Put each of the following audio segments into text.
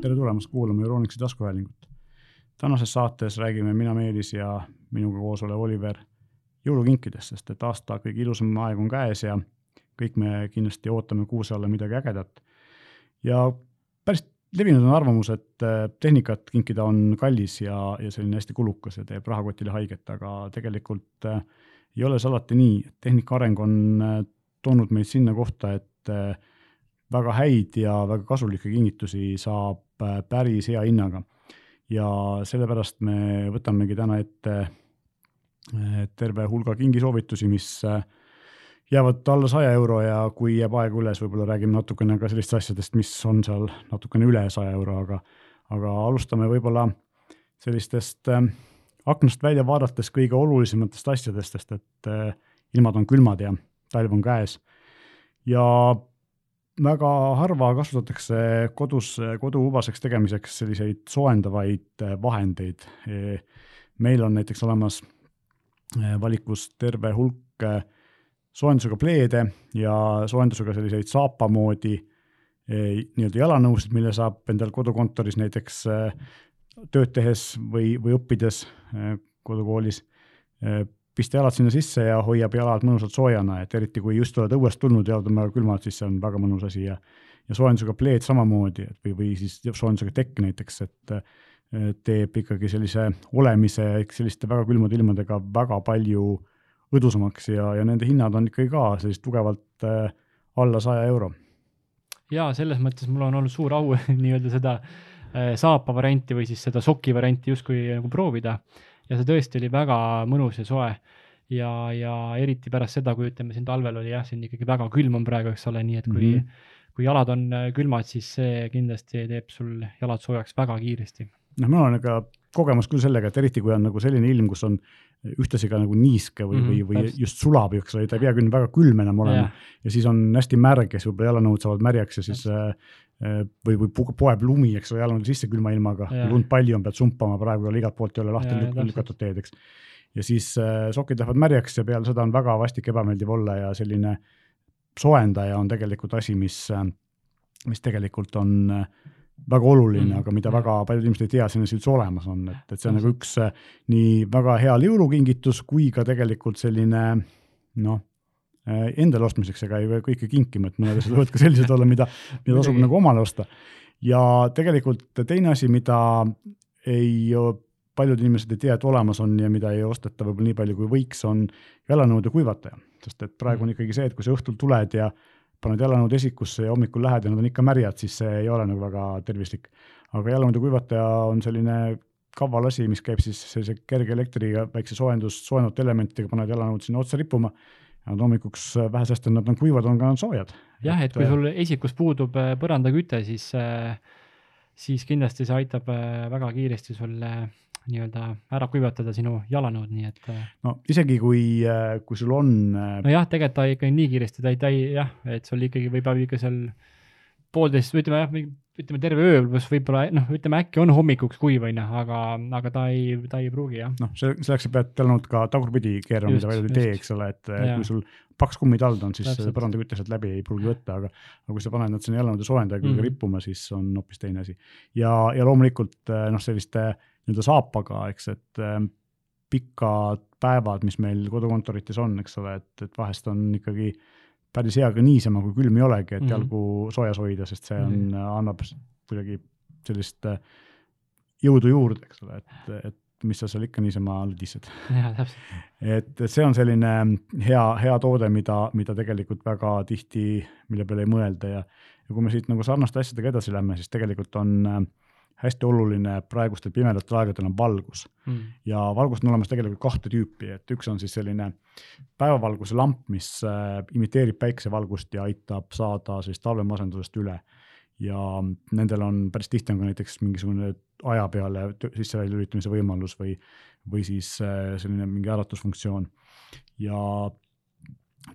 tere tulemast kuulama Euronixi taskuhäälingut. tänases saates räägime mina, Meelis ja minuga koos olev Oliver jõulukinkidest, sest et aasta kõige ilusam aeg on käes ja kõik me kindlasti ootame kuuse alla midagi ägedat. ja päris levinud on arvamus, et äh, tehnikat kinkida on kallis ja, ja selline hästi kulukas ja teeb rahakotile haiget, aga tegelikult äh, ei ole see alati nii, et tehnika areng on äh, toonud meid sinna kohta, et väga häid ja väga kasulikke kingitusi saab äh, päris hea hinnaga. ja sellepärast me võtamegi täna ette äh, terve hulga kingisoovitusi, mis äh, jäävad alla saja euro ja kui jääb aega üle, siis võib-olla räägime natukene ka sellistest asjadest, mis on seal natukene üle saja euro, aga, aga alustame võib-olla sellistest äh, aknast välja vaadates kõige olulisematest asjadest, sest et äh, ilmad on külmad ja talv on käes. ja väga harva kasutatakse kodus, koduhubaseks tegemiseks selliseid soojendavaid äh, vahendeid. E, meil on näiteks olemas äh, valikus terve hulk soojendusega pleede ja soojendusega selliseid saapa moodi nii-öelda jalanõusid, mille saab endal kodukontoris näiteks tööd tehes või, või õppides kodukoolis pista jalad sinna sisse ja hoiab jalad mõnusalt soojana, et eriti kui just oled õuest tulnud, jalad on väga külmad, siis see on väga mõnus asi ja ja soojendusega pleed samamoodi, et või, või siis soojendusega tekk näiteks, et teeb ikkagi sellise olemise selliste väga külmade ilmadega väga palju õdusamaks ja, ja nende hinnad on ikkagi ka sellist tugevalt äh, alla saja euro. ja selles mõttes mul on olnud suur au nii-öelda seda äh, saapa varianti või siis seda soki varianti justkui nagu proovida ja see tõesti oli väga mõnus ja soe. ja, ja eriti pärast seda, kui ütleme siin talvel oli jah, siin ikkagi väga külm on praegu, eks ole, nii et kui mm, -hmm. kui jalad on äh, külmad, siis see kindlasti teeb sul jalad soojaks väga kiiresti. noh, mul on aga kogemus küll sellega, et eriti kui on nagu selline ilm, kus on ühtlasi ka nagu niiske või mm, -hmm, või, või just sulab, eks ole, ta ei pea küll väga külm enam olema ja, ja siis on hästi märg ja siis võib-olla jalanõud saavad märjaks ja siis äh, või, või poeb lumi, eks ole, on sisse külma ilmaga, kui lund palju on, pead sumpama, praegu ei ole igalt poolt ei ole lahti lük lükatud teed, eks. ja siis äh, sokid lähevad märjaks ja peale seda on väga vastik ebameeldiv olla ja selline soojendaja on tegelikult asi, mis, äh, mis tegelikult on äh, väga oluline mm., aga mida väga paljud inimesed ei tea, siin üldse olemas on, et, et see on nagu üks nii väga hea jõulukingitus kui ka tegelikult selline noh Äh, endale ostmiseks, ega ei pea kõike kinkima, et mõned asjad võivad ka sellised olla, mida, mida tasub nagu omale osta. ja tegelikult teine asi, mida ei, paljud inimesed ei tea, et olemas on ja mida ei osteta võib-olla nii palju, kui võiks, on jalanõude kuivataja. sest et praegu on mm. ikkagi see, et kui sa õhtul tuled ja paned jalanõud esikusse ja hommikul lähed ja nad on ikka märjad, siis see ei ole nagu väga tervislik. aga jalanõude kuivataja on selline kaval asi, mis käib siis sellise kerge elektriga, väikse soojendus, soojendavate elementidega, paned jalanõud sinna otsa rippuma nad hommikuks äh, vähe sest, et nad on kuivad, on ka soojad. jah, et kui äh, sul esikus puudub äh, põrandaküte, siis, siis kindlasti see aitab väga kiiresti sul nii-öelda ära kuivatada sinu jalanõud, nii et. no isegi kui, kui sul on. nojah, tegelikult ta ikka nii kiiresti ta ei, ta ei jah, et sul ikkagi võib ikka seal poolteist, ütleme jah, ütleme terve öö pluss võib-olla noh, ütleme äkki on hommikuks kuiv onju, aga, aga ta ei, ta ei pruugi jah. noh, see, selleks sa pead olnud ka tagurpidi keerama, paljud ei tee, eks ole, et ja. kui sul paks kummitald on, siis põrandaküte sealt läbi ei pruugi võtta, aga, aga kui sa paned nad sinna jalanõude soojendaja külge mm rippuma, siis on hoopis teine asi. ja, ja loomulikult noh, selliste nii-öelda saapaga, eks, et äh, pikad päevad, mis meil kodukontorites on, eks ole, et, et vahest on ikkagi päris hea ka niisama, kui külm ei olegi, et mm -hmm. jalgu soojas hoida, sest see on mm, -hmm. annab kuidagi sellist äh, jõudu juurde, eks ole, et, et mis sa seal ikka niisama lõdised. et see on selline hea, hea toode, mida, mida tegelikult väga tihti, mille peale ei mõelda ja, ja kui me siit nagu sarnaste asjadega edasi lähme, siis tegelikult on äh, hästi oluline praegustel pimedatel aegadel on valgus mm. ja valgust on olemas tegelikult kahte tüüpi, et üks on siis selline päevavalguse lamp, mis äh, imiteerib päikesevalgust ja aitab saada sellist talvemasendusest üle. ja nendel on päris tihti on ka näiteks mingisugune aja peale sisse-välja lülitamise võimalus või, või siis äh, selline mingi äratusfunktsioon. ja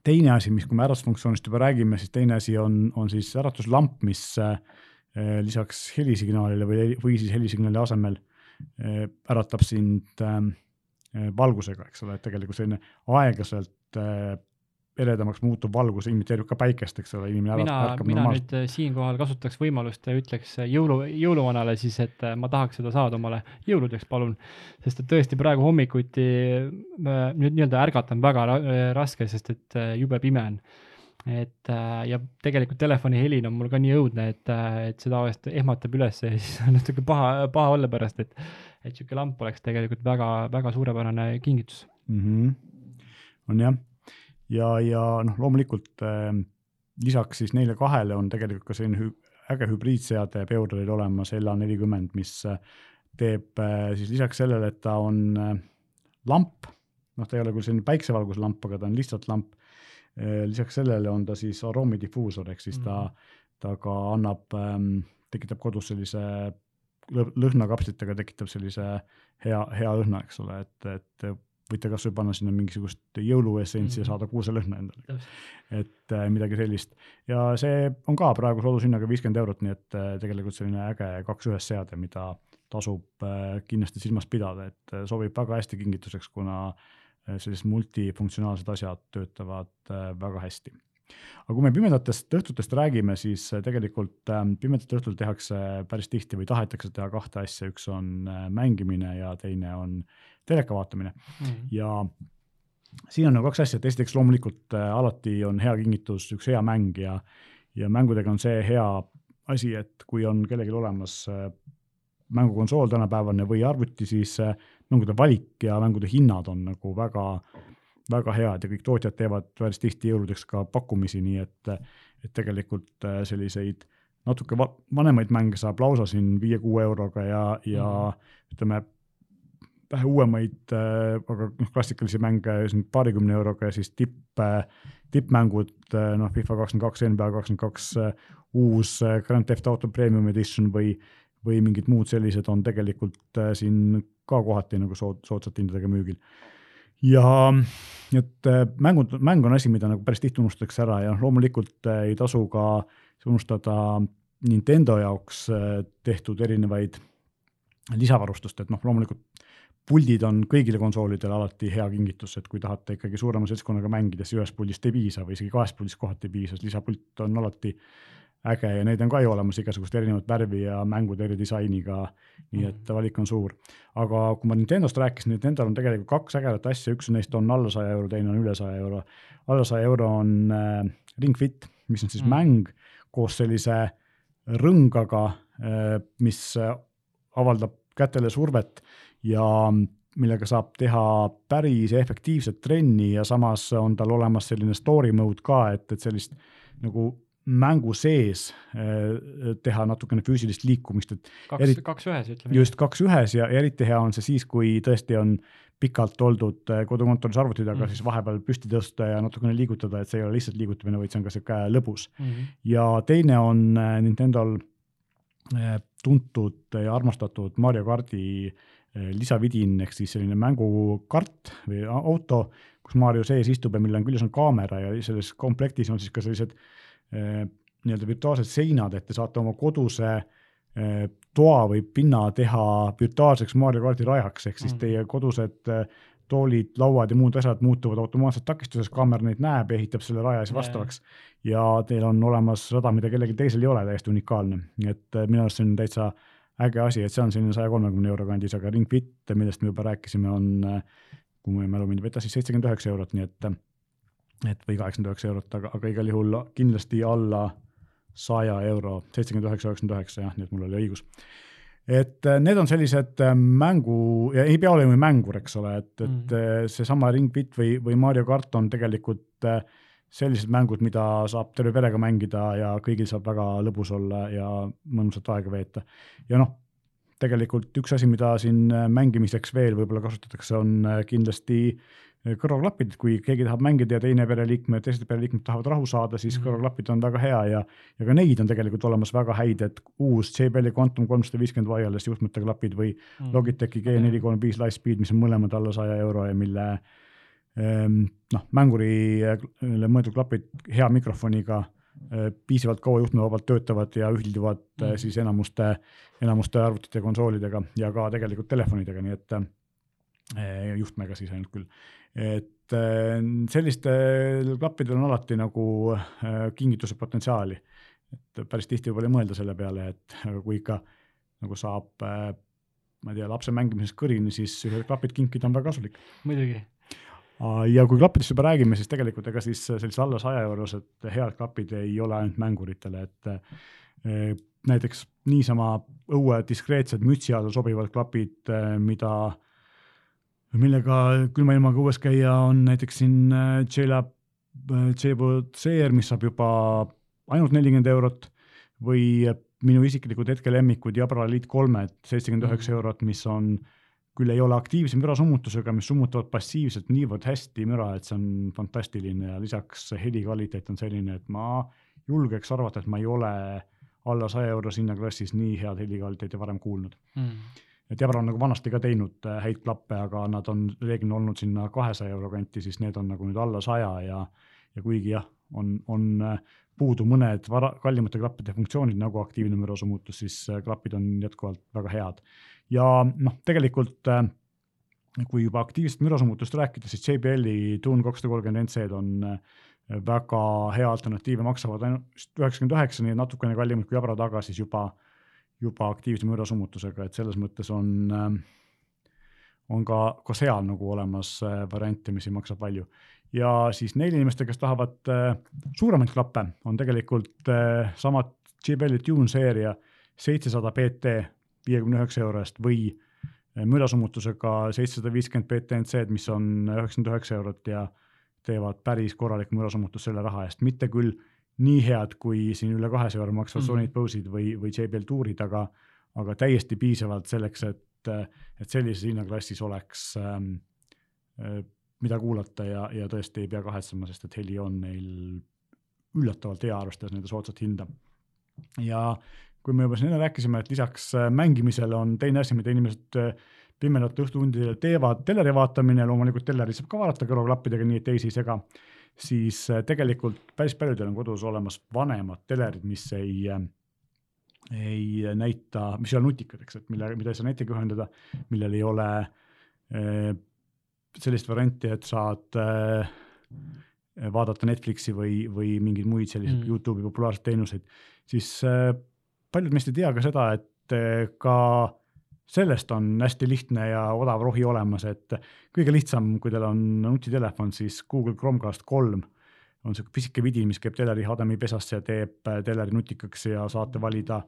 teine asi, mis, kui me äratusfunktsioonist juba räägime, siis teine asi on, on siis äratuslamp, mis äh, lisaks helisignaalile või, või siis helisignaali asemel eh, äratab sind ähm, eh, valgusega, eks ole, et tegelikult selline aeglaselt eredamaks muutuv valgus imiteerib ka päikest, eks ole, inimene mina, mina nüüd äh, siinkohal kasutaks võimalust ja ütleks jõulu, jõuluvanale siis, et ma tahaks seda saada omale jõuludeks, palun. sest et tõesti praegu hommikuti nüüd nii-öelda ärgata on väga raske, sest et jube pime on. Et ja tegelikult telefonihelin on mul ka nii õudne, et, et seda vahest ehmatab üles ja siis on natuke paha, paha olla pärast, et, et sihuke lamp oleks tegelikult väga, väga suurepärane kingitus mm. -hmm. on jah ja, ja noh, loomulikult äh, lisaks siis neile kahele on tegelikult ka selline hü äge hübriidseade Beurderil olemas, LA nelikümmend, mis äh, teeb äh, siis lisaks sellele, et ta on äh, lamp, noh, ta ei ole küll selline päiksevalguslamp, aga ta on lihtsalt lamp äh,. Lisaks sellele on ta siis aroomidiffuusor, ehk siis ta mm, -hmm. ta ka annab ähm,, tekitab kodus sellise lõhnakapslitega tekitab sellise hea, hea õhna, eks ole, et, et võite kasvõi panna sinna mingisugust jõuluessentsi mm -hmm. ja mhm. saada kuuselõhna endale. et äh, midagi sellist ja see on ka praegu soodushinnaga viiskümmend eurot, nii et äh, tegelikult selline äge kaks ühes seade, mida tasub äh, kindlasti silmas pidada, et äh, sobib väga hästi kingituseks, kuna äh, sellised multifunktsionaalsed asjad töötavad äh, väga hästi aga kui me pimedatest õhtutest räägime, siis äh, tegelikult äh, pimedatel õhtul tehakse päris tihti või tahetakse teha kahte asja, üks on äh, mängimine ja teine on teleka vaatamine mm. -hmm. ja siin on nagu kaks asja, et esiteks loomulikult äh, alati on hea kingitus üks hea mäng ja, ja mängudega on see hea asi, et kui on kellelgi olemas äh, mängukonsool tänapäevane või arvuti, siis äh, mängude valik ja mängude hinnad on nagu väga, väga head ja kõik tootjad teevad päris tihti jõuludeks ka pakkumisi, nii et, et tegelikult selliseid natuke va vanemaid mänge saab lausa siin viie-kuue euroga ja, ja mm ütleme, vähe uuemaid, äh, aga noh, klassikalisi mänge paarikümne euroga ja siis tipp, äh, tippmängud, äh, noh, FIFA kakskümmend kaks, NBA kakskümmend kaks, uus Grand Theft Auto Premium Edition või, või mingid muud sellised on tegelikult siin ka kohati nagu sood-, soodsate hindadega müügil. ja et mängud, mäng on asi, mida nagu päris tihti unustatakse ära ja noh, loomulikult ei tasu ka unustada Nintendo jaoks tehtud erinevaid lisavarustust, et noh, loomulikult puldid on kõigile konsoolidele alati hea kingitus, et kui tahate ikkagi suurema seltskonnaga mängida, siis ühest puldist ei piisa või isegi kahest puldist kohati ei piisa, lisapult on alati äge ja neid on ka ju olemas igasugust erinevat värvi ja mängude eri disainiga. nii et mhm. valik on suur. aga kui ma Nintendost rääkisin, Nintendo'l on tegelikult kaks ägedat asja, üks neist on alla saja euro, teine on üle saja euro. alla saja euro on äh, Ring Fit, mis on siis mm. mäng koos sellise rõngaga äh,, mis avaldab kätele survet ja millega saab teha päris efektiivset trenni ja samas on tal olemas selline story mode ka, et, et sellist nagu mängu sees eh, teha natukene füüsilist liikumist, et. kaks eri..., kaks ühes ütleme. just, kaks ühes ja eriti hea on see siis, kui tõesti on pikalt oldud eh, kodukontoris arvuti taga mm, -hmm. siis vahepeal püsti tõsta ja natukene liigutada, et see ei ole lihtsalt liigutamine, vaid see on ka sihuke lõbus mm. -hmm. ja teine on eh, Nintendo'l tuntud ja armastatud Mario kardi äh, Äh, lisavidin ehk siis selline mängukart või auto, kus Mario sees istub ja millel on küljes on kaamera ja selles komplektis on siis ka sellised äh, nii-öelda virtuaalsed seinad, et te saate oma koduse äh, toa või pinna teha virtuaalseks Mario kaardi rajaks, ehk siis mm. teie kodused toolid, lauad ja muud asjad muutuvad automaatselt takistuseks, kaamera neid näeb ja ehitab selle raja siis vastavaks. ja teil on olemas rada, mida kellelgi teisel ei ole, täiesti unikaalne, et minu arust see on täitsa äh, äge asi, et see on selline saja kolmekümne euro kandis, aga Ring Fit, millest me juba rääkisime, on, kui mu mälu mind ei peta, siis seitsekümmend üheksa eurot, nii et, et või kaheksakümmend üheksa eurot, aga, aga igal juhul kindlasti alla saja euro, seitsekümmend üheksa, üheksakümmend üheksa, jah, nii et mul oli õigus. et need on sellised mängu, ja ei pea olema mängur, eks ole, et, et mm. seesama Ring Fit või, või Mario kart on tegelikult äh, sellised mängud, mida saab terve perega mängida ja kõigil saab väga lõbus olla ja mõnusat aega veeta. ja noh, tegelikult üks asi, mida siin mängimiseks veel võib-olla kasutatakse, on kindlasti kõrvaklapid, kui keegi tahab mängida ja teine pereliikme, teised pereliikmed tahavad rahu saada, siis -hmm. kõrvaklapid on väga hea ja ja ka neid on tegelikult olemas väga häid, et uus JBL-i Quantum kolmsada viiskümmend wireless juhtmete klapid või -hmm. Logitechi G435 Lightspeed, mis on mõlemad alla saja euro ja mille äh, Ehm, noh, mängurile mõeldud klapid hea mikrofoniga, piisavalt kaua juhtmevabalt töötavad ja ühilduvad mm. siis enamuste, enamuste arvutite konsoolidega ja ka tegelikult telefonidega, nii et juhtmega siis ainult küll. et sellistel klappidel on alati nagu kingituse potentsiaali. et päris tihti võib-olla ei mõelda selle peale, et kui ikka nagu saab, ma ei tea, lapse mängimisest kõrini, siis klapid kinkida on väga kasulik. muidugi ja kui klappidest juba räägime, siis tegelikult ega siis sellised alla saja eurosed head klapid ei ole ainult mänguritele, et eh, näiteks niisama õue diskreetsed mütsi alla sobivad klapid, eh, mida, millega külma ilmaga õues käia, on näiteks siin J-Lab, J-Boot CR, mis saab juba ainult nelikümmend eurot või minu isiklikud hetkelemmikud Jabra Elite kolmed, seitsekümmend üheksa mhm. eurot, mis on äh, küll ei ole aktiivse mürasummutusega, mis summutavad passiivselt niivõrd hästi müra, et see on fantastiline. Ja lisaks heli kvaliteet on selline, et ma julgeks arvata, et ma ei ole alla saja euro hinnaklassis nii head helikvaliteeti varem kuulnud. Mm. et Jabra on nagu vanasti ka teinud äh, häid klappe, aga nad on reeglina olnud sinna kahesaja euro kanti, siis need on nagu nüüd alla saja ja, ja kuigi jah, on, on äh, puudu mõned vara, kallimate klappide funktsioonid nagu aktiivne mürasummutus, siis äh, klapid on jätkuvalt väga head ja noh, tegelikult äh, kui juba aktiivsest mürasummutust rääkida, siis JBL-i Tune kakssada kolmkümmend NC-d on äh, väga hea alternatiiv ja maksavad ainult üheksakümmend üheksa, nii et natukene kallimad kui Jabra taga, siis juba, juba aktiivse mürasummutusega, et selles mõttes on, äh, on ka, ka seal nagu olemas variante, mis ei maksa palju. ja siis neile inimestele, kes tahavad suuremaid klappe, on tegelikult samad JBL-i Tune seeria seitsesada BT viiekümne üheksa euro eest või eh, mürasummutusega seitsesada viiskümmend BTNC-d, mis on üheksakümmend üheksa eurot ja teevad päris korralikku mürasummutust selle raha eest, mitte küll nii head, kui siin üle kahesaja euro maksvad mm -hmm. Sony Bose'id või, või JBL tuurid, aga, aga täiesti piisavalt selleks, et, et sellises hinnaklassis oleks ähm, mida kuulata ja, ja tõesti ei pea kahetsema, sest et heli on neil üllatavalt hea, arvestades nende soodsat hinda. ja kui me juba siin enne rääkisime, et lisaks äh, mängimisele on teine asi, mida inimesed äh, pimedate õhtutundidel teevad, teleri vaatamine, loomulikult teleri saab ka vaadata kõrvaklappidega, nii et ei siis äh, tegelikult päris paljudel on kodus olemas vanemad telerid, mis ei, ei näita, mis ei ole nutikad, eks, et mille, mida ei saa netiga ühendada, millel ei ole sellist varianti, et saad vaadata Netflixi või, või mingeid muid selliseid mm. Youtube'i populaarseid teenuseid, siis paljud meist ei tea ka seda, et eh, ka sellest on hästi lihtne ja odav rohi olemas, et kõige lihtsam, kui teil on nutitelefon, siis Google Chromecast kolm on sihuke pisike vidin, mis käib teleri HDMI pesasse ja teeb eh, teleri nutikaks ja saate valida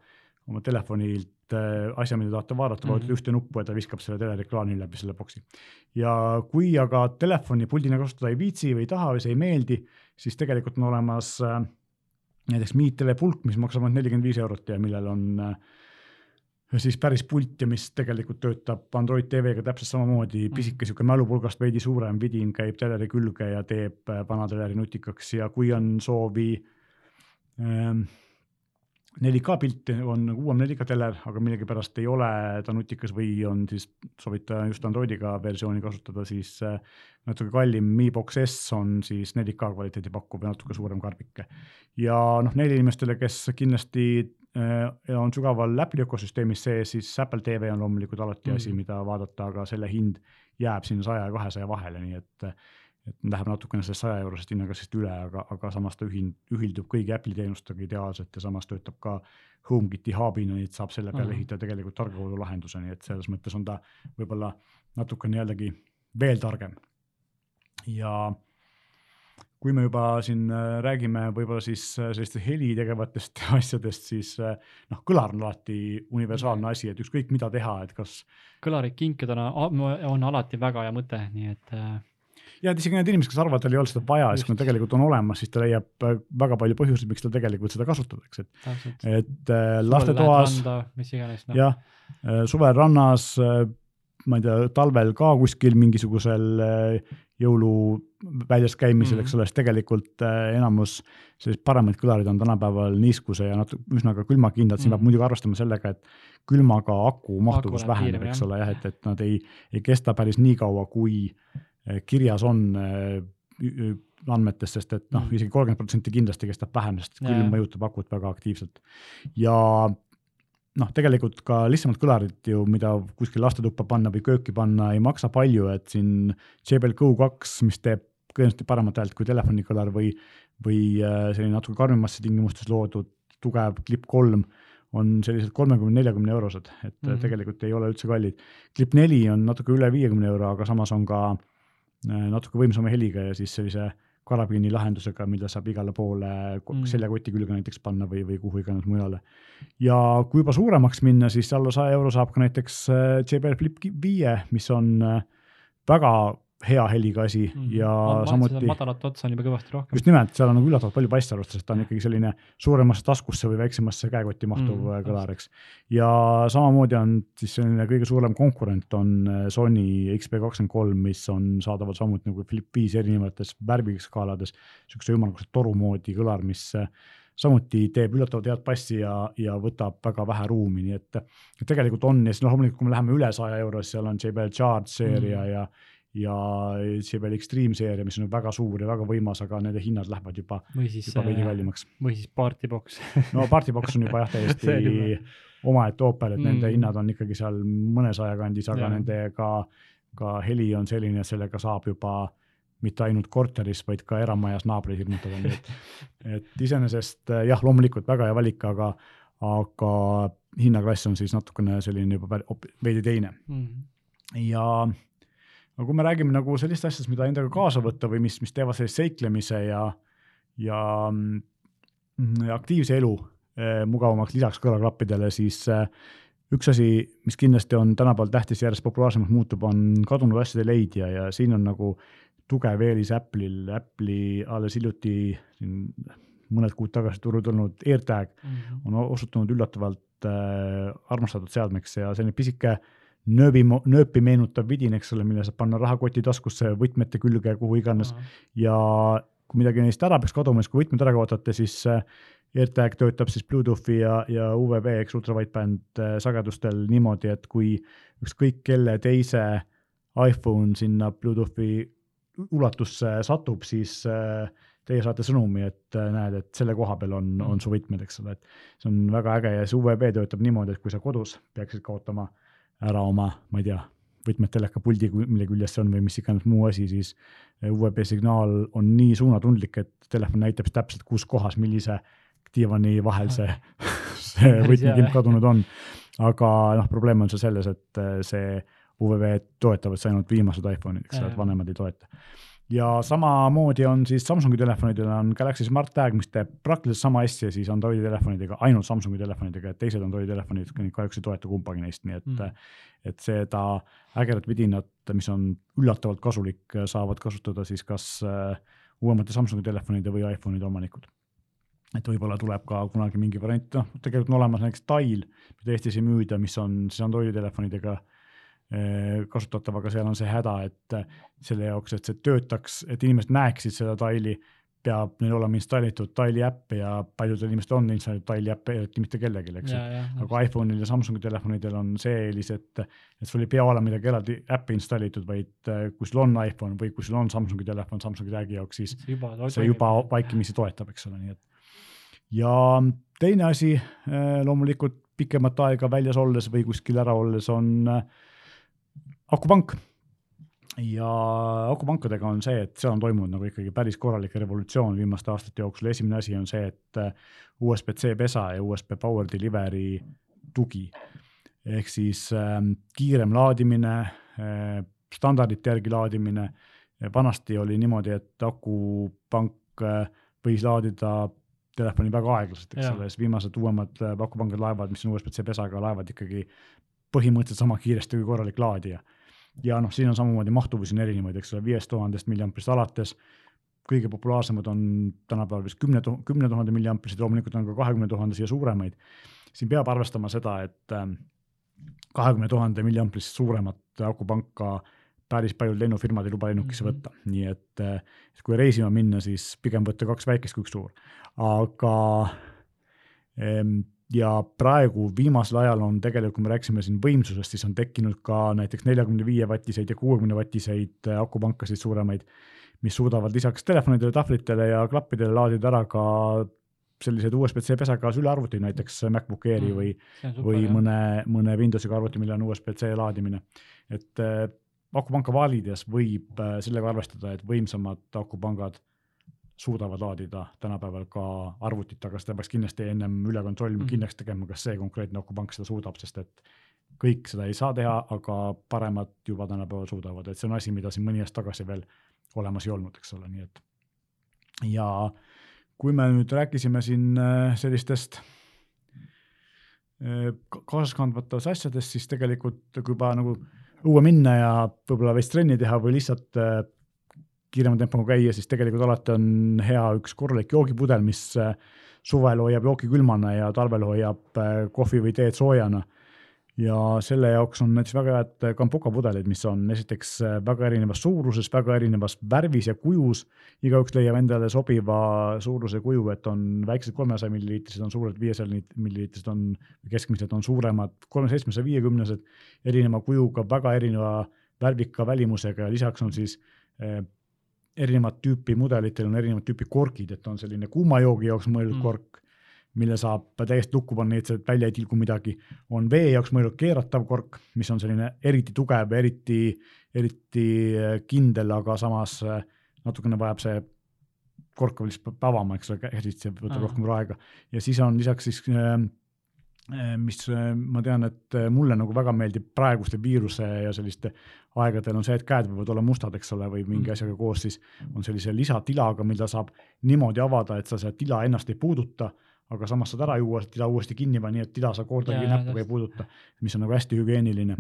oma telefonilt eh, asja, mida tahate vaadata, vajutate mm -hmm. ühte nuppu ja ta viskab selle telereklaami läbi selle boksi. ja kui aga telefoni puldina kasutada ei viitsi või ei taha või see ei meeldi, siis tegelikult on olemas äh, näiteks Meetele pulk, mis maksab ainult nelikümmend viis eurot ja millel on äh, siis päris pult ja mis tegelikult töötab Android TV-ga täpselt samamoodi, mm. pisike sihuke mälupulgast veidi suurem vidin käib teleri külge ja teeb äh, vana teleri nutikaks ja kui on soovi ähm, 4K pilti on uuem 4K teler, aga millegipärast ei ole ta nutikas või on siis, soovite just Androidiga versiooni kasutada, siis äh, natuke kallim Mi Box S on siis 4K kvaliteedi pakkuv ja natuke suurem karbike. ja noh, neile inimestele, kes kindlasti äh, on sügaval Apple'i ökosüsteemis sees, siis Apple TV on loomulikult alati mm. asi, mida vaadata, aga selle hind jääb sinna saja ja kahesaja vahele, nii et et läheb natukene sellest saja eurosest hinnakastist üle, aga, aga samas ta ühind, ühildub kõigi Apple'i teenustega ideaalselt ja samas töötab ka HomeKiti hub'ina, nii et saab selle peale -hmm. ehitada tegelikult tarkkodu lahenduse, nii et selles mõttes on ta võib-olla natukene jällegi veel targem. ja kui me juba siin äh, räägime võib-olla siis äh, sellistest heli tegevatest asjadest, siis äh, noh, kõlar on alati universaalne asi, et ükskõik mida teha, et kas. kõlarit kinkida on, on alati väga hea mõte, nii et ja et isegi need inimesed, kes arvavad, tal ei ole seda vaja, siis kui tegelikult on olemas, siis ta leiab äh, väga palju põhjuseid, miks tal tegelikult seda kasutatakse, et, et äh, lastetoas. no.. jah, äh, suvel rannas, ma ei tea, talvel ka kuskil mingisugusel jõuluväljas käimisel mm, -hmm. eks ole, siis tegelikult enamus selliseid paremaid kõlarid on tänapäeval niiskuse ja natuke üsna ka külmakindlad, siin mm -hmm. peab muidugi arvestama sellega, et külmaga aku mahtuvus väheneb, eks ole, jah, et, et nad ei, ei kesta päris nii kaua, kui kirjas on eh, andmetes, sest et noh, mm. isegi kolmkümmend protsenti, kindlasti kestab vähem, sest külm mõjutab akut väga aktiivselt. ja noh, tegelikult ka lihtsamad kõlarid ju, mida kuskil lastetuppa panna või kööki panna, ei maksa palju, et siin JBL Go2, mis teeb tõenäoliselt paremat häält kui telefonikõlar või, või äh, selline natuke karmimasse tingimustes loodud tugev Clip kolm on sellised kolmekümne, neljakümne eurosed, et mm -hmm. tegelikult ei ole üldse kallid. Clip neli on natuke üle viiekümne euro, aga samas on ka äh, natuke võimsama heliga ja siis sellise karabiini lahendusega, mida saab igale poole mm. seljakoti külge näiteks panna või, või kuhu iganes mujale. ja kui juba suuremaks minna, siis alla saja euro saab ka näiteks äh, JBL Flip viie, mis on äh, väga hea heliga asi mm. ja ma, samuti. madalat otsa on juba kõvasti rohkem. just nimelt, seal on nagu üllatavalt palju paista arvestades, ta on ikkagi selline suuremasse taskusse või väiksemasse käekotti mahtuv mm, kõlar, eks. ja samamoodi on siis selline kõige suurem konkurent on äh, Sony XP23, mis on saadaval samuti nagu Flip viis erinevates värviskaalades, siukse ümmarguse toru moodi kõlar, mis äh, samuti teeb üllatavalt head passi ja, ja võtab väga vähe ruumi, nii et tegelikult on ja siis noh, loomulikult kui me läheme üle saja euro, siis seal on JBL Charge seeria mm. ja ja see veel Extreme seeria, mis on väga suur ja väga võimas, aga nende hinnad lähevad juba, juba veidi äh, kallimaks. või siis Partybox no Partybox on juba jah, täiesti omaette ooper, et mm. nende hinnad on ikkagi seal mõnesaja kandis, aga ja. nende ka, heli on selline, et sellega saab juba mitte ainult korteris, vaid ka eramajas naabreid hirmutada, nii et, et iseenesest jah, loomulikult väga hea valik, aga, aga hinnaklass on siis natukene selline juba veidi teine mm. ja aga kui me räägime nagu sellist asjast, mida endaga kaasa võtta või mis, mis teevad sellise seiklemise ja, ja, mm, ja aktiivse elu eh, mugavamaks lisaks kõrvaklappidele, siis eh, üks asi, mis kindlasti on tänapäeval tähtis, järjest populaarsemaks muutub, on kadunud asjade leidja ja siin on nagu tugev eelis Apple'il, Apple'i alles hiljuti siin mõned kuud tagasi turule tulnud AirTag mm -hmm. on osutunud üllatavalt äh, armastatud seadmeks ja selline pisike äh, nööbi, nööpi meenutav vidin, eks ole, mille saab panna rahakoti taskusse, võtmete külge, kuhu iganes mm. -hmm. ja kui midagi neist ära peaks kaduma, siis kui võtmed ära kaotate, siis äh, AirTag töötab siis Bluetoothi ja, ja UVB eks ultra wideband äh, sagedustel niimoodi, et kui ükskõik kelle teise iPhone sinna Bluetoothi ulatusse satub, siis äh, teie saate sõnumi, et näed, et selle koha peal on, on su võtmed, eks ole, et see on väga äge ja see UVB töötab niimoodi, et kui sa kodus peaksid kaotama äh, ära oma, ma ei tea, võtmed teleka puldi, mille küljes see on või mis iganes muu asi, siis UVB signaal on nii suunatundlik, et telefon näitab täpselt, kus kohas, millise diivani vahel see, see võtmekimp kadunud on. aga noh, probleem on seal selles, et see UVB toetavad see ainult viimased iPhone'id, eks ole, et vanemad ei toeta ja samamoodi on siis Samsungi telefonidel on Galaxy Smart Tag, mis teeb praktiliselt sama asja siis Androidi telefonidega, ainult Samsungi telefonidega, et teised Androidi telefonid kahjuks ei toeta kumbagi neist, nii et mm., et seda ägedat vidinat, mis on üllatavalt kasulik, saavad kasutada siis kas uh, uuemate Samsungi telefonide või iPhone'ide omanikud. et võib-olla tuleb ka kunagi mingi variant, noh, tegelikult on olemas näiteks Tile, mida Eestis ei müüda, mis on siis Androidi telefonidega Eh, kasutatav, aga seal on see häda, et eh, selle jaoks, et see töötaks, et inimesed näeksid seda taili, peab neil olema installitud Taili äpp ja paljudel inimestel on installitud Taili äpp, eriti mitte kellelgi, eks ju. aga iPhone'il ja Samsungi telefonidel on see eelis, et, et sul ei pea olema midagi eraldi äppi installitud, vaid eh, kui sul on iPhone või kui sul on Samsungi telefon Samsungi tag'i jaoks, siis juba, see juba vaikimisi toetab, eks ole, nii et. ja teine asi loomulikult pikemat aega väljas olles või kuskil ära olles on äh, akupank. Ja akupankadega on see, et seal on toimunud nagu ikkagi päris korralik revolutsioon viimaste aastate jooksul, esimene asi on see, et äh, USB-C pesa ja USB Power Delivery tugi. ehk siis äh, kiirem laadimine äh,, standardite järgi laadimine, vanasti oli niimoodi, et akupank äh, võis laadida telefoni väga aeglaselt, eks ole, siis viimased uuemad äh, akupangad laevad, mis on USB-C pesaga, laevad ikkagi põhimõtteliselt sama kiiresti kui korralik laadija ja noh, siin on samamoodi mahtuvusi on erinevaid, eks ole, viiest tuhandest milliamprist alates. kõige populaarsemad on tänapäeval vist kümne, kümne tuhande milliamprised, loomulikult on ka kahekümne tuhandesi ja suuremaid. siin peab arvestama seda, et ähm, kahekümne tuhande milliamprist suuremat akupanka päris paljud lennufirmad ei luba lennukisse mm -hmm. võtta, nii et, äh, et kui reisima minna, siis pigem võtta kaks väikest kui üks suur. aga ehm, ja praegu viimasel ajal on tegelikult, kui me rääkisime siin võimsusest, siis on tekkinud ka näiteks neljakümne viie vatiseid ja kuuekümne vatiseid äh, akupankasid suuremaid, mis suudavad lisaks telefonidele, tahvlitele ja klappidele laadida ära ka sellised USB-C pesaga sülearvutid, näiteks MacBook Airi mm, või, või jah. mõne, mõne Windowsiga arvuti, millel on USB-C laadimine. et äh, akupanka valides võib äh, sellega arvestada, et võimsamad akupangad suudavad laadida tänapäeval ka arvutit, aga seda peaks kindlasti ennem üle kontrollima mm, kindlaks tegema, kas see konkreetne akupank seda suudab, sest et kõik seda ei saa teha, aga paremad juba tänapäeval suudavad, et see on asi, mida siin mõni aasta tagasi veel olemas ei olnud, eks ole, nii et. ja kui me nüüd rääkisime siin äh, sellistest äh, kaasaskandvatest asjadest, siis tegelikult kui juba nagu õue minna ja võib-olla veits trenni teha või lihtsalt äh, kiirema tempoga käia, siis tegelikult alati on hea üks korralik joogipudel, mis suvel hoiab jooki külmana ja talvel hoiab kohvi või teed soojana ja selle jaoks on näiteks väga head Kampuka pudelid, mis on esiteks äh, väga erinevas suuruses, väga erinevas värvis ja kujus. igaüks leiab endale sobiva suuruse kuju, et on väiksed kolmesaja milliliitrised, on suured viiesaja milliliitrised, on keskmised on suuremad, kolme, seitsmesaja viiekümnesed, erineva kujuga, väga erineva värvika välimusega ja lisaks on siis erinevat tüüpi mudelitel on erinevat tüüpi korgid, et on selline kuuma joogi jaoks mõeldud mm. kork mille saab täiesti lukku panna, nii et sealt välja ei tilgu midagi. on vee jaoks mõeldud keeratav kork, mis on selline eriti tugev, eriti, eriti äh, kindel, aga samas äh, natukene vajab see kork veel lihtsalt peab avama, eks ole, käsitsi võtab rohkem aega ja siis on lisaks siis äh, mis ma tean, et mulle nagu väga meeldib praeguste viiruse ja selliste aegadel on see, et käed võivad olla mustad, eks ole, või mingi mm. asjaga koos, siis on sellise lisatilaga, mida saab niimoodi avada, et sa seda tila ennast ei puuduta aga samas saad ära juua, tila uuesti kinni panna, nii et tila sa kordagi näppuga ei puuduta, mis on nagu hästi hügieeniline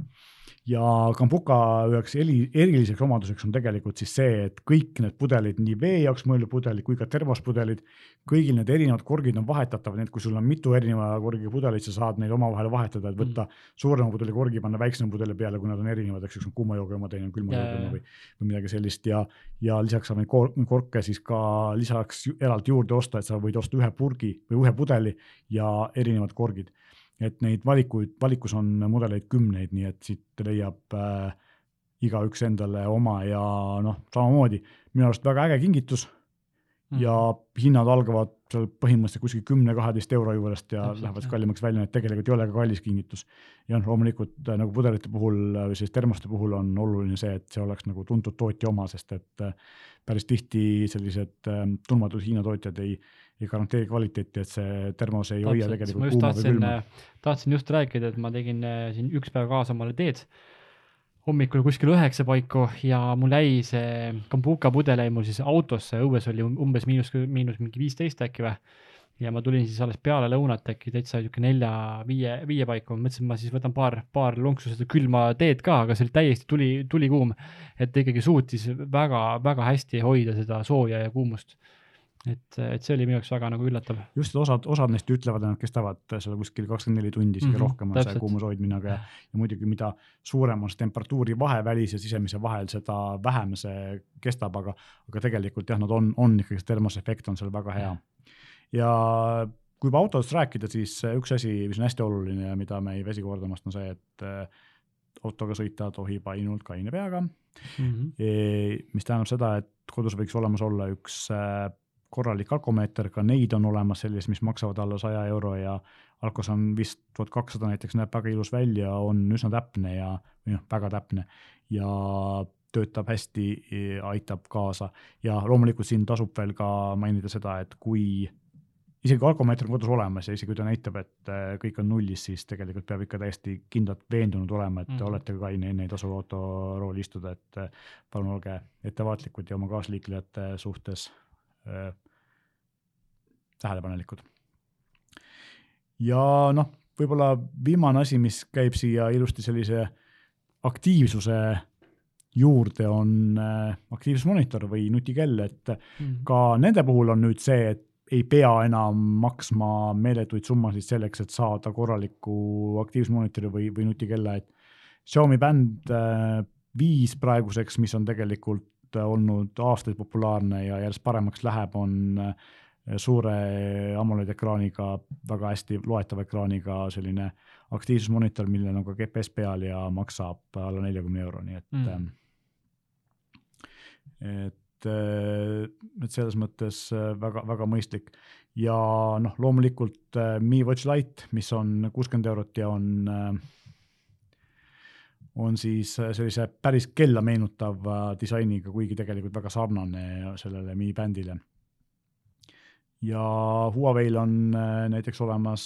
ja Kambuka üheks eri, eriliseks omaduseks on tegelikult siis see, et kõik need pudelid, nii vee jaoks mõeldud pudelid kui ka termospudelid, kõigil need erinevad korgid on vahetatavad, nii et kui sul on mitu erineva korgiga pudelit, sa saad neid omavahel vahetada, et võtta mm. suurema pudeli korgi, panna väiksema pudeli peale, kui nad on erinevad, eks üks on kuuma joogi oma, teine on külma joogi oma või, või midagi sellist. Ja, ja lisaks saab neid korke siis ka lisaks eraldi juurde osta, et sa võid osta ühe purgi või ühe pudeli ja erinevad korgid et neid valikuid, valikus on mudeleid kümneid, nii et siit leiab äh, igaüks endale oma ja noh, samamoodi minu arust väga äge kingitus mm. ja hinnad algavad seal põhimõtteliselt kuskil kümne-kaheteist euro juurest ja Täpselt, lähevad kallimaks välja, nii et tegelikult ei ole ka kallis kingitus. ja noh, loomulikult äh, nagu pudelite puhul või siis termoste puhul on oluline see, et see oleks nagu tuntud tootja oma, sest et äh, päris tihti sellised tundmatud Hiina tootjad ei ei garanteeri kvaliteeti, et see termos ei hoia tegelikult kuuma või külma. tahtsin just rääkida, et ma tegin äh, siin üks päev kaasa omale teed hommikul kuskil üheksa paiku ja mul jäi see kombuka pudel jäi mul siis autosse, õues oli umbes miinus, miinus mingi viisteist äkki või. ja ma tulin siis alles peale lõunat äkki täitsa sihuke nelja, viie, viie paiku, mõtlesin, ma siis võtan paar, paar lonksu seda külma teed ka, aga see oli täiesti tuli, tulikuum. et ta ikkagi suutis väga, väga hästi hoida seda sooja ja kuumust et, et see oli minu jaoks väga nagu üllatav. just, et osad, osad neist ütlevad, et nad kestavad seal kuskil kakskümmend neli tundi, isegi mm -hmm, rohkem on see kuumuse hoidmine, aga ja muidugi, mida suurem on see temperatuuri vahe välis ja sisemise vahel, seda vähem see kestab, aga, aga tegelikult jah, nad on, on ikkagi see termosefekt on seal väga hea. ja kui juba autodest rääkida, siis üks asi, mis on hästi oluline ja mida me ei väsi kordamast, on see, et äh, autoga sõita tohib ainult kaine peaga mm. -hmm. mis tähendab seda, et kodus võiks olemas olla üks äh, korralik alkomeeter, ka neid on olemas sellised, mis maksavad alla saja euro ja alkos on vist tuhat kakssada näiteks, näeb väga ilus välja, on üsna täpne ja, või noh, väga täpne ja töötab hästi, aitab kaasa ja loomulikult siin tasub veel ka mainida seda, et kui isegi kui alkomeeter on kodus olemas ja isegi kui ta näitab, et äh, kõik on nullis, siis tegelikult peab ikka täiesti kindlalt veendunud olema, et mm -hmm. olete ka kaine, enne ei tasu autorooli istuda, et äh, palun olge ettevaatlikud ja oma kaasliiklejate suhtes äh, tähelepanelikud. ja noh, võib-olla viimane asi, mis käib siia ilusti sellise aktiivsuse juurde, on äh, aktiivsusmonitor või nutikell, et mm. ka nende puhul on nüüd see, et ei pea enam maksma meeletuid summasid selleks, et saada korralikku aktiivsusmonitori või, või nutikella, et Xiaomi Band äh, viis praeguseks, mis on tegelikult olnud aastaid populaarne ja järjest paremaks läheb, on äh, suure AMOLED ekraaniga, väga hästi loetava ekraaniga selline aktiivsusmonitor, millel on ka GPS peal ja maksab alla neljakümne euro, nii et mm., et, et selles mõttes väga-väga mõistlik ja noh, loomulikult Mi Watch Lite, mis on kuuskümmend eurot ja on on siis sellise päris kella meenutava disainiga, kuigi tegelikult väga sarnane sellele Mi bändile. Ja Huawei'l on näiteks olemas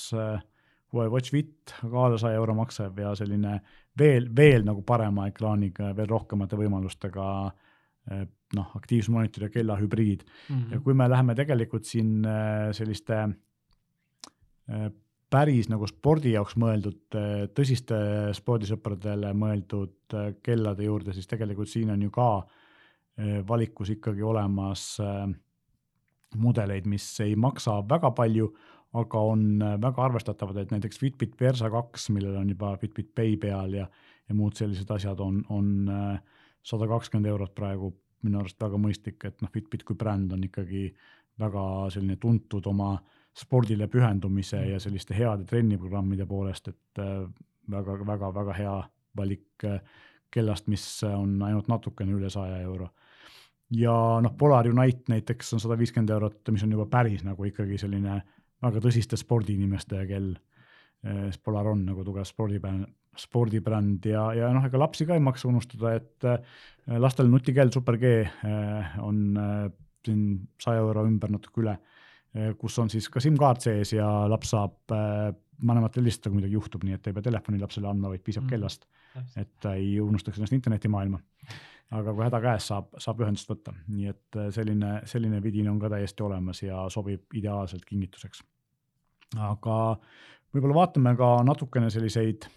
Huawei Watch Fit, ka alla saja euro maksev ja selline veel, veel nagu parema ekraaniga ja veel rohkemate võimalustega eh, noh, aktiivsusmonitor ja kella hübriid mm. -hmm. ja kui me läheme tegelikult siin selliste päris nagu spordi jaoks mõeldud, tõsiste spordisõpradele mõeldud kellade juurde, siis tegelikult siin on ju ka valikus ikkagi olemas mudeleid, mis ei maksa väga palju, aga on äh, väga arvestatavad, et näiteks Fitbit Versa kaks, millel on juba Fitbit Pay peal ja, ja muud sellised asjad on, on äh, sada kakskümmend eurot praegu minu arust väga mõistlik, et noh, Fitbit kui bränd on ikkagi väga selline tuntud oma spordile pühendumise ja selliste heade trenniprogrammide poolest, et väga-väga-väga äh, hea valik kellast, mis on ainult natukene üle saja euro. Ja noh, Polar Unite näiteks on sada viiskümmend eurot, mis on juba päris nagu ikkagi selline väga tõsiste spordiinimeste kell. Polar on nagu tugev spordibränd, spordibränd ja, ja noh, ega lapsi ka ei maksa unustada, et äh, lastel nutikell Super G äh, on äh, siin saja euro ümber natuke üle, kus on siis ka SIM-kaart sees ja laps saab vanematele helistada, kui midagi juhtub, nii et ei pea telefoni lapsele andma, vaid piisab mm. kellast, et ta ei unustaks ennast internetimaailma aga kui häda käes saab, saab ühendust võtta, nii et äh, selline, selline vidin on ka täiesti olemas ja sobib ideaalselt kingituseks. aga võib-olla vaatame ka natukene selliseid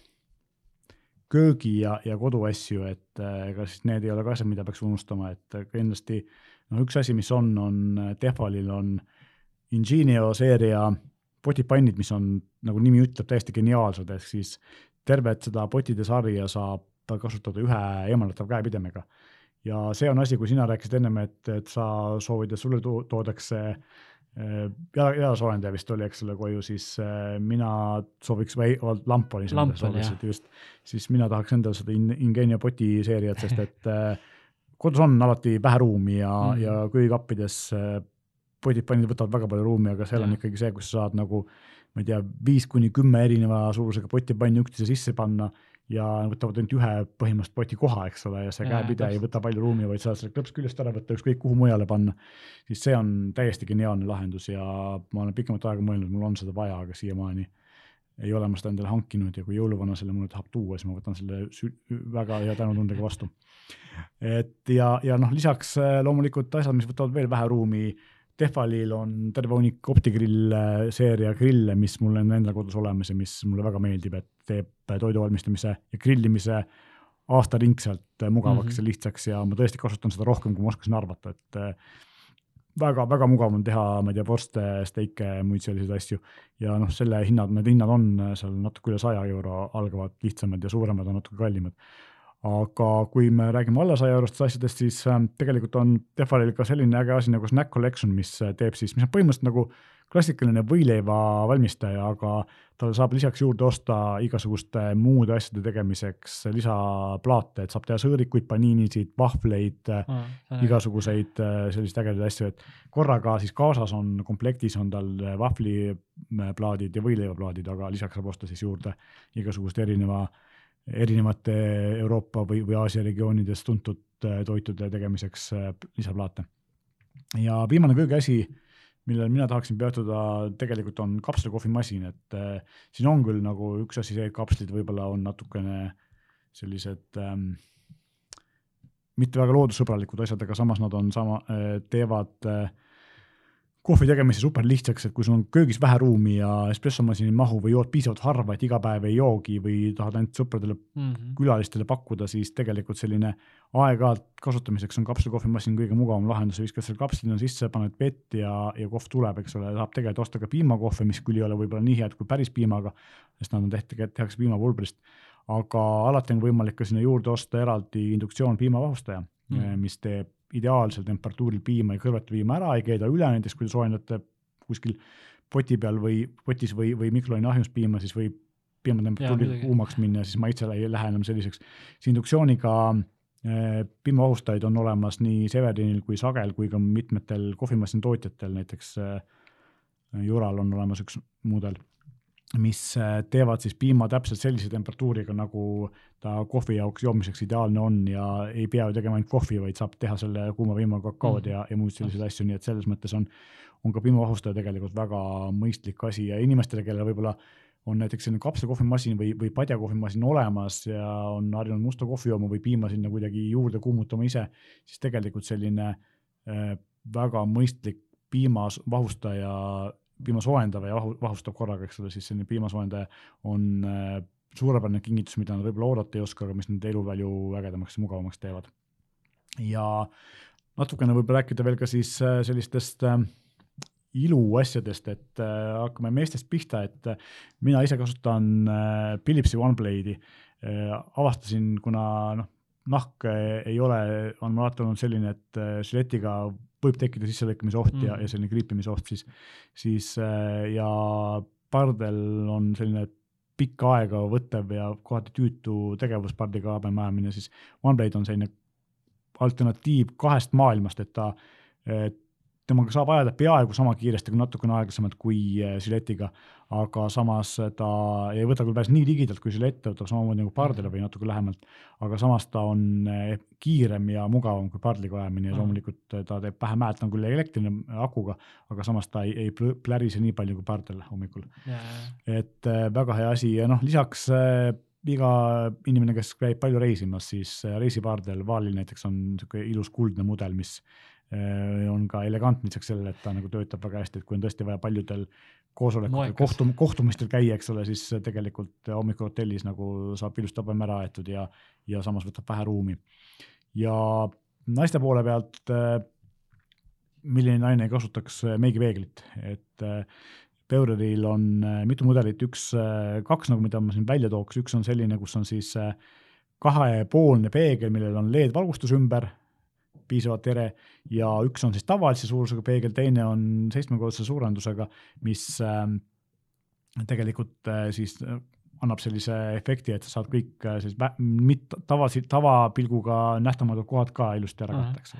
köögi ja, ja koduasju, et äh, ega siis need ei ole ka asjad, mida peaks unustama, et äh, kindlasti no üks asi, mis on, on Tehvalil on Ingenio seeria potipannid, mis on, nagu nimi ütleb, täiesti geniaalsed, ehk siis tervet seda potide sarja saab kasutada ühe eemaldatava käepidemega ja see on asi, kui sina rääkisid ennem, et, et sa soovid, et sulle to toodakse äh, jala, jalasoojendaja vist oli, eks ole, koju, siis äh, mina sooviks, või lamp oli see, soovisid just, siis mina tahaks endale seda Ingenio poti seeriat, sest et äh, kodus on alati vähe ruumi ja mm, -hmm. ja köögikappides podipannid võtavad väga palju ruumi, aga seal ja. on ikkagi see, kus sa saad nagu ma ei tea, viis kuni kümme erineva suurusega potipanni üksteise sisse panna ja võtavad ainult ühe põhimõtteliselt poti koha, eks ole, ja see käepide ei võta palju ruumi, vaid saad selle klõps küljest ära võtta, ükskõik kuhu mujale panna. siis see on täiesti geniaalne lahendus ja ma olen pikemat aega mõelnud, mul on seda vaja, aga siiamaani ei ole ma seda endale hankinud ja kui jõuluvana selle mulle tahab tuua, siis ma võtan selle väga hea tänutundega vastu. et ja, ja noh, lisaks äh, loomulikult asjad, mis võtavad veel vähe ruumi Tehvalil on terve hunnik optigrill seeria grille, mis mul on endal kodus olemas ja mis mulle väga meeldib, et teeb toidu valmistamise ja grillimise aastaringselt mugavaks mm -hmm. ja lihtsaks ja ma tõesti kasutan seda rohkem, kui ma oskasin arvata, et väga-väga mugav on teha, ma ei tea, vorste, steike ja muid selliseid asju. ja noh, selle hinnad, need hinnad on seal natuke üle saja euro, algavad lihtsamad ja suuremad on natuke kallimad aga kui me räägime alla saja eurostest asjadest, siis äh, tegelikult on Tehvalil ka selline äge asi nagu Snack Collection, mis äh, teeb siis, mis on põhimõtteliselt nagu klassikaline võileiva valmistaja, aga tal saab lisaks juurde osta igasuguste muude asjade tegemiseks lisaplaate, et saab teha sõõrikuid, paniinisid, vahvleid oh,, igasuguseid selliseid ägedaid asju, et korraga siis kaasas on, komplektis on tal vahvliplaadid ja võileivaplaadid, aga lisaks saab osta siis juurde igasugust erineva äh, erinevate Euroopa või, või Aasia regioonides tuntud äh, toitude tegemiseks äh, lisaplaate. ja viimane köögiasi, millel mina tahaksin peatuda, tegelikult on kapselkohvimasin, et äh, siin on küll nagu üks asi see, et kapslid võib-olla on natukene sellised ähm, mitte väga loodussõbralikud asjad, aga samas nad on sama äh,, teevad äh, kohvi tegemise super lihtsaks, et kui sul on köögis vähe ruumi ja espressomasin ei mahu või jood piisavalt harva, et iga päev ei joogi või tahad ainult sõpradele mm, -hmm. külalistele pakkuda, siis tegelikult selline aeg-ajalt kasutamiseks on kapselkohvimasin kõige mugavam lahendus, viskad selle kapsli sinna sisse, paned vett ja, ja kohv tuleb, eks ole, saab tegelikult osta ka piimakohve, mis küll ei ole võib-olla nii head kui päris piimaga, sest nad on tehtud, tehakse piimapulbrist, aga alati on võimalik ka sinna juurde osta eraldi induktsioon piimavahustaja mm, -hmm. mis teeb ideaalsel temperatuuril piima ja kõrvati viima ära, ei keeda üle, näiteks kui te soojendate kuskil poti peal või potis või, või mikrolaineahjus piima, siis võib piima temperatuuril kuumaks minna, siis maitsele ei lähe enam selliseks. siis induktsiooniga äh, piimavahustajaid on olemas nii Severinil kui Sagel kui ka mitmetel kohvimasina tootjatel, näiteks äh, Jural on olemas üks mudel, mis äh, teevad siis piima täpselt sellise temperatuuriga, nagu ta kohvi jaoks joomiseks ideaalne on ja ei pea ju tegema ainult kohvi, vaid saab teha selle kuuma piimaga kakaod mm. ja, ja muid selliseid asju, nii et selles mõttes on, on ka piimavahustaja tegelikult väga mõistlik asi ja inimestele, kellel võib-olla on näiteks selline kapselkohvimasin või, või padjakohvimasin olemas ja on harjunud musta kohvi jooma või piima sinna kuidagi juurde kuumutama ise, siis tegelikult selline äh, väga mõistlik piimavahustaja, piima soojendav ja vahustab korraga, eks ole, siis selline piimasoojendaja on äh, suurepärane kingitus, mida nad võib-olla oodata ei oska, aga mis nende elu palju ägedamaks ja mugavamaks teevad. ja natukene võib rääkida veel ka siis äh, sellistest äh, iluasjadest, et hakkame meestest pihta, et mina ise kasutan Philipsi OneBlade'i avastasin, kuna noh, nahk ei ole, on alati olnud selline, et žiletiga võib tekkida sisselõikamise oht mm. ja, ja selline kriipimise oht siis, siis äh, ja pardel on selline pikka aega võttev ja kohati tüütu tegevus pardiga habemajamine, siis OneBlade on selline alternatiiv kahest maailmast, et ta, et temaga saab ajada peaaegu sama kiiresti, kui natukene aeglasemalt kui žiletiga, äh, aga samas ta ei võta küll päris nii ligidalt kui žilett, võtab samamoodi nagu pardile või natuke lähemalt, aga samas ta on äh, kiirem ja mugavam kui pardliga ajamine ja loomulikult äh, ta teeb vähem häält, ta on küll elektriline akuga, aga samas ta ei, ei plärise nii palju kui pardel hommikul. Et väga hea asi ja noh, lisaks iga inimene, kes käib palju reisimas, siis reisipardel Vaalil näiteks on niisugune ilus kuldne mudel, mis Äh, on ka elegantne lisaks sellele, et ta nagu töötab väga hästi, et kui on tõesti vaja paljudel koosolekutel, kohtum-, kohtumistel käia, eks ole, siis tegelikult hommikuhotellis nagu saab ilusti habem ära aetud ja, ja samas võtab vähe ruumi. ja naiste poole pealt, äh, milline naine ei kasutaks meigipeeglit, et Beureril äh, on mitu mudelit, üks, kaks nagu, mida ma siin välja tooks, üks on selline, kus on siis kahepoolne peegel, millel on LED-valgustus ümber piisavalt ere ja üks on siis tavalise suurusega peegel, teine on seitsmekordse suurendusega, mis äh, tegelikult äh, siis äh, annab sellise efekti, et sa saad kõik äh, sellised mitte tavalisi, tavapilguga nähtamatud kohad ka ilusti ära katta, eks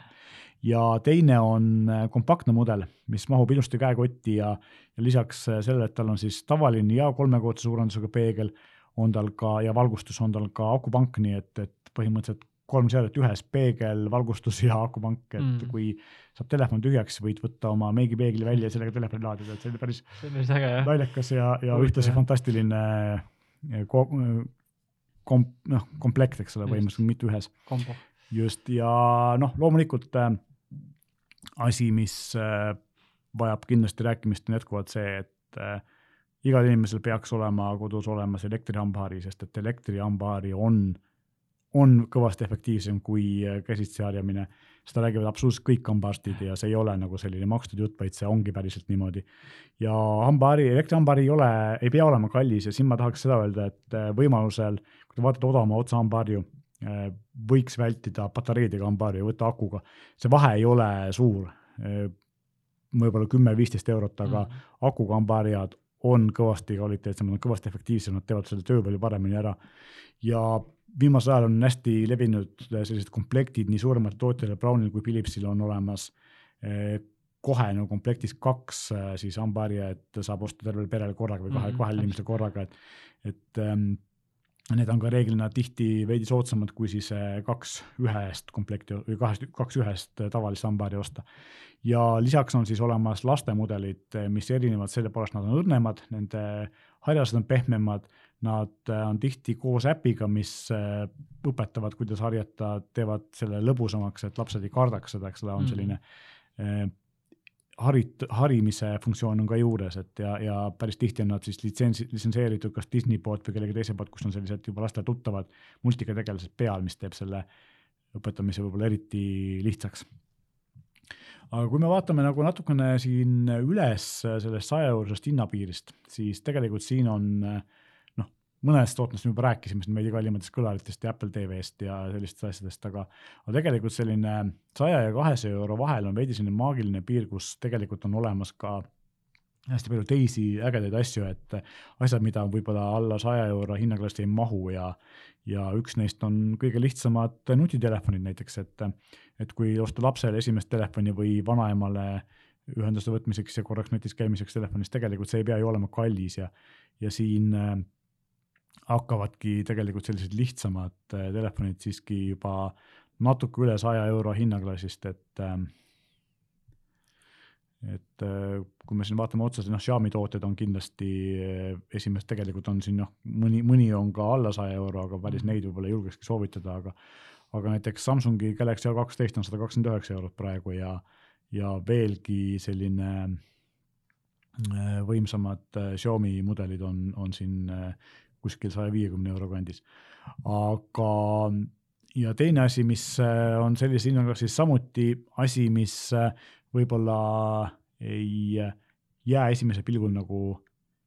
ja teine on kompaktne mudel, mis mahub ilusti käekotti ja, ja lisaks sellele, et tal on siis tavaline ja kolmekordse suurendusega peegel, on tal ka ja valgustus on tal ka akupank, nii et, et põhimõtteliselt kolm seadet ühes, peegel, valgustus ja akupank, et mm. kui saab telefon tühjaks, võid võtta oma meigipeegli välja ja sellega telefoni laadida, et see oli päris naljakas ja, ja ühtlasi fantastiline eh, ko, kom-, noh, komplekt, eks ole, põhimõtteliselt mitu ühes. just, ja noh, loomulikult äh, asi, mis äh, vajab kindlasti rääkimist, on jätkuvalt see, et äh, igal inimesel peaks olema kodus olemas elektrihambaari, sest et elektrihambaari on äh, on kõvasti efektiivsem kui äh, käsitsi harjamine. seda räägivad absoluutselt kõik hambaarstid ja see ei ole nagu selline makstud jutt, vaid see ongi päriselt niimoodi. ja hambaari, elektrihambaari ei ole, ei pea olema kallis ja siin ma tahaks seda öelda, et äh, võimalusel, kui te vaatate odavama otsa hambaharju, äh, võiks vältida patareidega hambaharju, võtta akuga. see vahe ei ole suur, võib-olla kümme-viisteist eurot, aga mm. akuga hambaharjad on kõvasti kvaliteetsemad, kõvasti efektiivsemad, teevad selle töö palju paremini ära. ja viimasel ajal on hästi levinud sellised komplektid nii suurematele tootjatele, Brownil kui Philipsil on olemas eh, kohe nagu komplektis kaks eh, siis hambaharja, et saab osta tervele perele korraga või kahe mm, -hmm. kahele inimesele korraga, et, et ähm, need on ka reeglina tihti veidi soodsamad kui siis eh, kaks ühest komplekti või kahest, kaks ühest tavalist hambaharja osta. ja lisaks on siis olemas lastemudelid, mis erinevad selle poolest, nad on õrnemad, nende harjased on pehmemad Nad on tihti koos äpiga, mis õpetavad, kuidas harjata, teevad selle lõbusamaks, et lapsed ei kardaks seda, eks ole, on mm. selline mm. Harit-, harimise funktsioon on ka juures, et ja, ja päris tihti on nad siis litsentsi, litsenseeritud kas Disney poolt või kellegi teise poolt, kus on sellised juba lastele tuttavad multikategelased peal, mis teeb selle õpetamise võib-olla eriti lihtsaks. Aga kui me vaatame nagu natukene siin üles sellest saja eurosest hinnapiirist, siis tegelikult siin on äh, mõnest tootmist me juba rääkisime siin veidi kallimatest kõlaritest ja Apple TV-st ja sellistest asjadest, aga, aga tegelikult selline saja ja kahesaja euro vahel on veidi selline maagiline piir, kus tegelikult on olemas ka hästi palju teisi ägedaid asju, et asjad, mida võib-olla alla saja euro hinnaklassi ei mahu ja, ja üks neist on kõige lihtsamad nutitelefonid näiteks, et, et kui osta lapsele esimest telefoni või vanaemale ühenduse võtmiseks ja korraks netis käimiseks telefonis, tegelikult see ei pea ju olema kallis ja, ja siin hakkavadki tegelikult sellised lihtsamad äh, telefonid siiski juba natuke üle saja euro hinnaklassist, et äh, et äh, kui me siin vaatame otsa, noh, Xiaomi tooted on kindlasti esimesed, tegelikult on siin noh, mõni, mõni on ka alla saja euro, aga päris mhm. neid võib-olla ei julgekski soovitada, aga aga näiteks Samsungi Galaxy A12 on sada kakskümmend üheksa eurot praegu ja, ja veelgi selline võimsamad Xiaomi mudelid on, on siin kuskil saja viiekümne euro kandis. aga, ja teine asi, mis on sellise hinnaga siis samuti asi, mis võib-olla ei jää esimesel pilgul nagu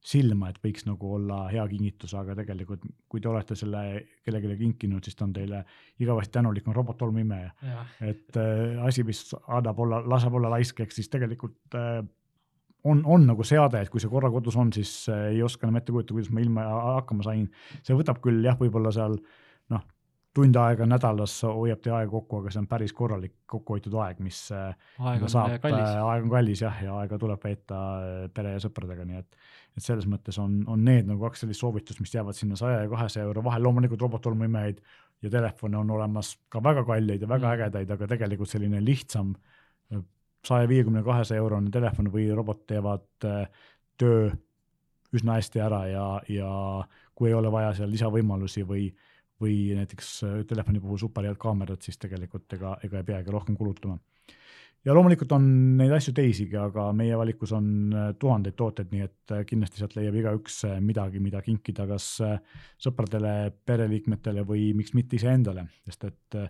silma, et võiks nagu olla hea kingitus, aga tegelikult kui te olete selle kellelegi kinkinud, siis ta on teile igavesti tänulik, on robot-tolmuimeja. et äh, asi, mis annab olla, laseb olla laisk, ehk siis tegelikult äh, on, on nagu seade, et kui see korra kodus on, siis äh, ei oska enam ette kujutada, kuidas ma ilma hakkama sain. see võtab küll jah, võib-olla seal noh, tund aega nädalas hoiab teie aega kokku, aga see on päris korralik kokkuhoitud aeg, mis aeg on saab, kallis. aeg on kallis jah, ja aega tuleb veeta äh, pere ja sõpradega, nii et et selles mõttes on, on need nagu kaks sellist soovitust, mis jäävad sinna saja ja kahesaja euro vahel, loomulikult robottolmuimejaid ja telefone on olemas ka väga kalleid ja väga mm. ägedaid, aga tegelikult selline lihtsam äh, saja viiekümne, kahesaja eurone telefon või robot teevad äh, töö üsna hästi ära ja, ja kui ei ole vaja seal lisavõimalusi või või näiteks äh, telefoni puhul super head kaamerad, siis tegelikult ega, ega ei peagi rohkem kulutama. ja loomulikult on neid asju teisigi, aga meie valikus on äh, tuhandeid tooteid, nii et kindlasti sealt leiab igaüks midagi, mida kinkida kas sõpradele, pereliikmetele või miks mitte iseendale, sest et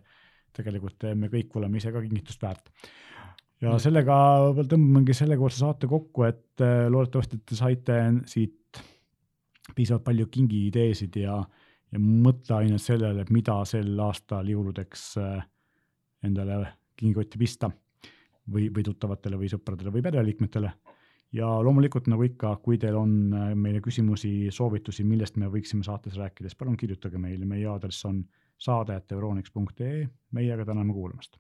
tegelikult me kõik oleme ise ka kingitust väärt ja mm. sellega võib-olla tõmbamegi sellekohase saate kokku, et loodetavasti te saite siit piisavalt palju kingiideesid ja äh, ja mõtteainet sellele, et mida sel aastal jõuludeks äh, endale kingikotti pista või, või tuttavatele või sõpradele või pereliikmetele. ja loomulikult nagu ikka, kui teil on äh, meile küsimusi, soovitusi, millest me võiksime saates rääkida, siis palun kirjutage meile, meie aadress on saade.euroniks.ee, meiega täname kuulamast